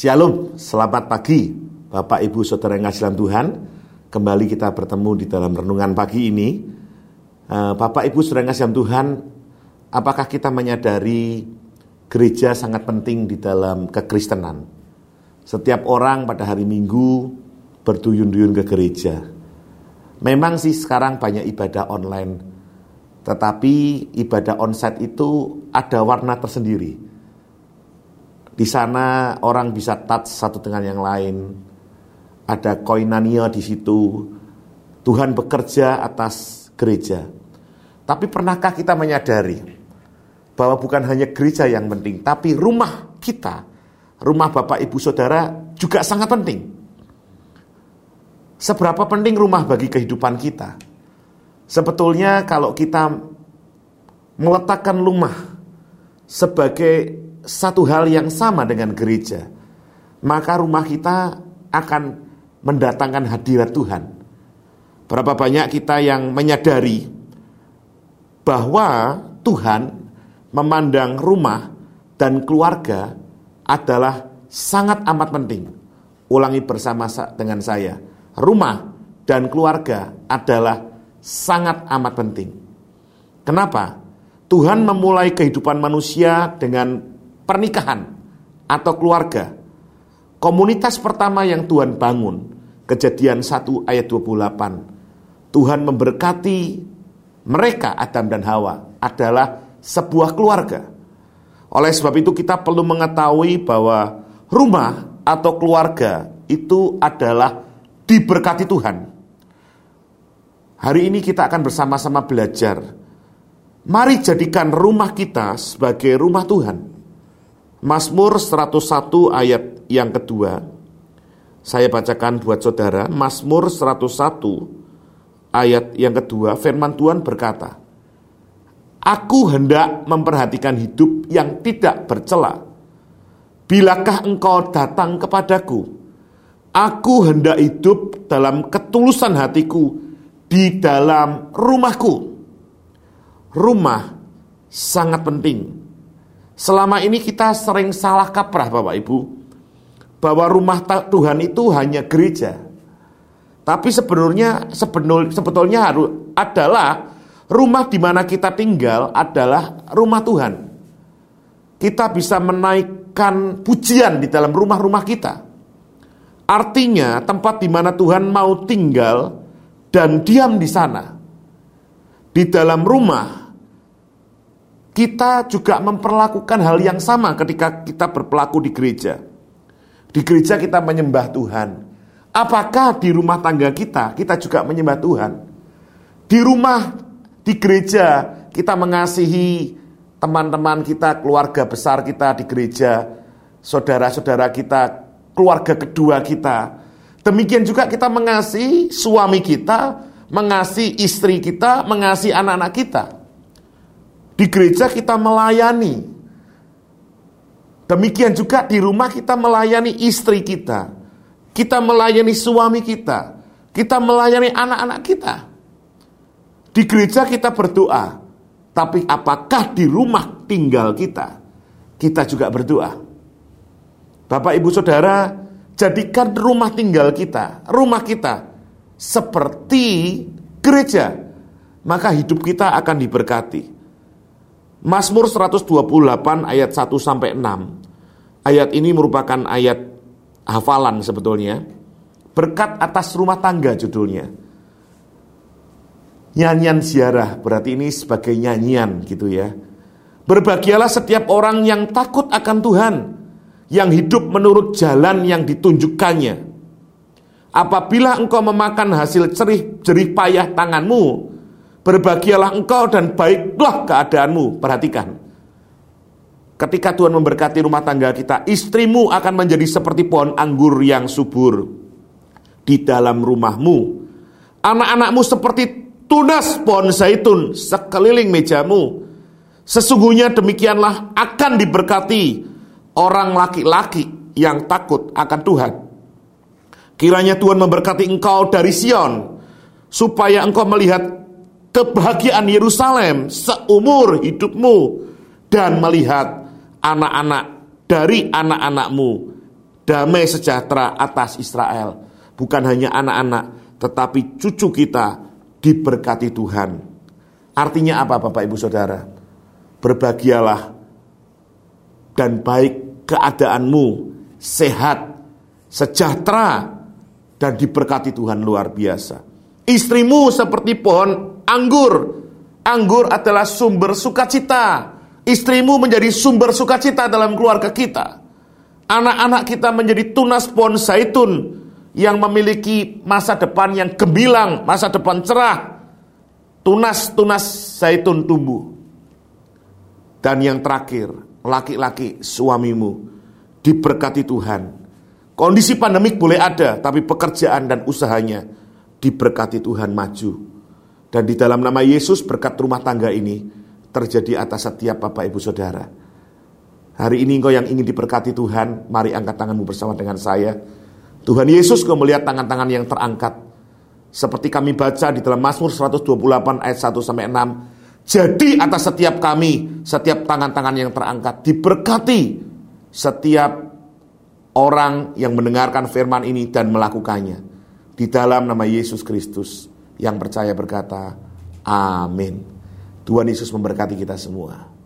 Shalom, selamat pagi Bapak Ibu Saudara yang ngasihan Tuhan. Kembali kita bertemu di dalam renungan pagi ini. Eh, Bapak Ibu Saudara yang ngasihan Tuhan Apakah kita menyadari gereja sangat penting di dalam kekristenan? Setiap orang pada hari Minggu berduyun-duyun ke gereja. Memang sih sekarang banyak ibadah online Tetapi ibadah onsite itu ada warna tersendiri di sana orang bisa touch satu dengan yang lain. Ada koinania di situ. Tuhan bekerja atas gereja. Tapi pernahkah kita menyadari bahwa bukan hanya gereja yang penting, tapi rumah kita, rumah Bapak Ibu Saudara juga sangat penting. Seberapa penting rumah bagi kehidupan kita? Sebetulnya kalau kita meletakkan rumah sebagai satu hal yang sama dengan gereja, maka rumah kita akan mendatangkan hadirat Tuhan. Berapa banyak kita yang menyadari bahwa Tuhan memandang rumah dan keluarga adalah sangat amat penting. Ulangi bersama dengan saya. Rumah dan keluarga adalah sangat amat penting. Kenapa? Tuhan memulai kehidupan manusia dengan pernikahan atau keluarga. Komunitas pertama yang Tuhan bangun, kejadian 1 ayat 28. Tuhan memberkati mereka Adam dan Hawa adalah sebuah keluarga. Oleh sebab itu kita perlu mengetahui bahwa rumah atau keluarga itu adalah diberkati Tuhan. Hari ini kita akan bersama-sama belajar. Mari jadikan rumah kita sebagai rumah Tuhan. Mazmur 101 ayat yang kedua. Saya bacakan buat saudara, Mazmur 101 ayat yang kedua, firman Tuhan berkata, Aku hendak memperhatikan hidup yang tidak bercela. Bilakah engkau datang kepadaku? Aku hendak hidup dalam ketulusan hatiku di dalam rumahku. Rumah sangat penting Selama ini kita sering salah kaprah Bapak Ibu bahwa rumah Tuhan itu hanya gereja. Tapi sebenarnya sebenul, sebetulnya harus adalah rumah di mana kita tinggal adalah rumah Tuhan. Kita bisa menaikkan pujian di dalam rumah-rumah kita. Artinya tempat di mana Tuhan mau tinggal dan diam di sana. Di dalam rumah kita juga memperlakukan hal yang sama ketika kita berpelaku di gereja. Di gereja kita menyembah Tuhan. Apakah di rumah tangga kita kita juga menyembah Tuhan? Di rumah, di gereja kita mengasihi teman-teman kita, keluarga besar kita di gereja, saudara-saudara kita, keluarga kedua kita. Demikian juga kita mengasihi suami kita, mengasihi istri kita, mengasihi anak-anak kita. Di gereja kita melayani. Demikian juga di rumah kita melayani istri kita. Kita melayani suami kita. Kita melayani anak-anak kita. Di gereja kita berdoa. Tapi apakah di rumah tinggal kita? Kita juga berdoa. Bapak ibu saudara, jadikan rumah tinggal kita, rumah kita seperti gereja. Maka hidup kita akan diberkati. Mazmur 128 ayat 1 sampai 6. Ayat ini merupakan ayat hafalan sebetulnya. Berkat atas rumah tangga judulnya. Nyanyian ziarah berarti ini sebagai nyanyian gitu ya. Berbahagialah setiap orang yang takut akan Tuhan, yang hidup menurut jalan yang ditunjukkannya. Apabila engkau memakan hasil cerih jerih payah tanganmu, Berbahagialah engkau dan baiklah keadaanmu. Perhatikan. Ketika Tuhan memberkati rumah tangga kita, istrimu akan menjadi seperti pohon anggur yang subur di dalam rumahmu. Anak-anakmu seperti tunas pohon zaitun sekeliling mejamu. Sesungguhnya demikianlah akan diberkati orang laki-laki yang takut akan Tuhan. Kiranya Tuhan memberkati engkau dari Sion, supaya engkau melihat kebahagiaan Yerusalem seumur hidupmu dan melihat anak-anak dari anak-anakmu damai sejahtera atas Israel. Bukan hanya anak-anak, tetapi cucu kita diberkati Tuhan. Artinya apa Bapak Ibu Saudara? Berbahagialah dan baik keadaanmu, sehat, sejahtera, dan diberkati Tuhan luar biasa. Istrimu seperti pohon anggur. Anggur adalah sumber sukacita. Istrimu menjadi sumber sukacita dalam keluarga kita. Anak-anak kita menjadi tunas pohon zaitun yang memiliki masa depan yang gemilang, masa depan cerah. Tunas-tunas zaitun tumbuh. Dan yang terakhir, laki-laki suamimu diberkati Tuhan Kondisi pandemik boleh ada, tapi pekerjaan dan usahanya diberkati Tuhan maju. Dan di dalam nama Yesus berkat rumah tangga ini terjadi atas setiap Bapak Ibu Saudara. Hari ini engkau yang ingin diberkati Tuhan, mari angkat tanganmu bersama dengan saya. Tuhan Yesus kau melihat tangan-tangan yang terangkat. Seperti kami baca di dalam Mazmur 128 ayat 1 sampai 6. Jadi atas setiap kami, setiap tangan-tangan yang terangkat diberkati setiap orang yang mendengarkan firman ini dan melakukannya. Di dalam nama Yesus Kristus yang percaya berkata, Amin. Tuhan Yesus memberkati kita semua.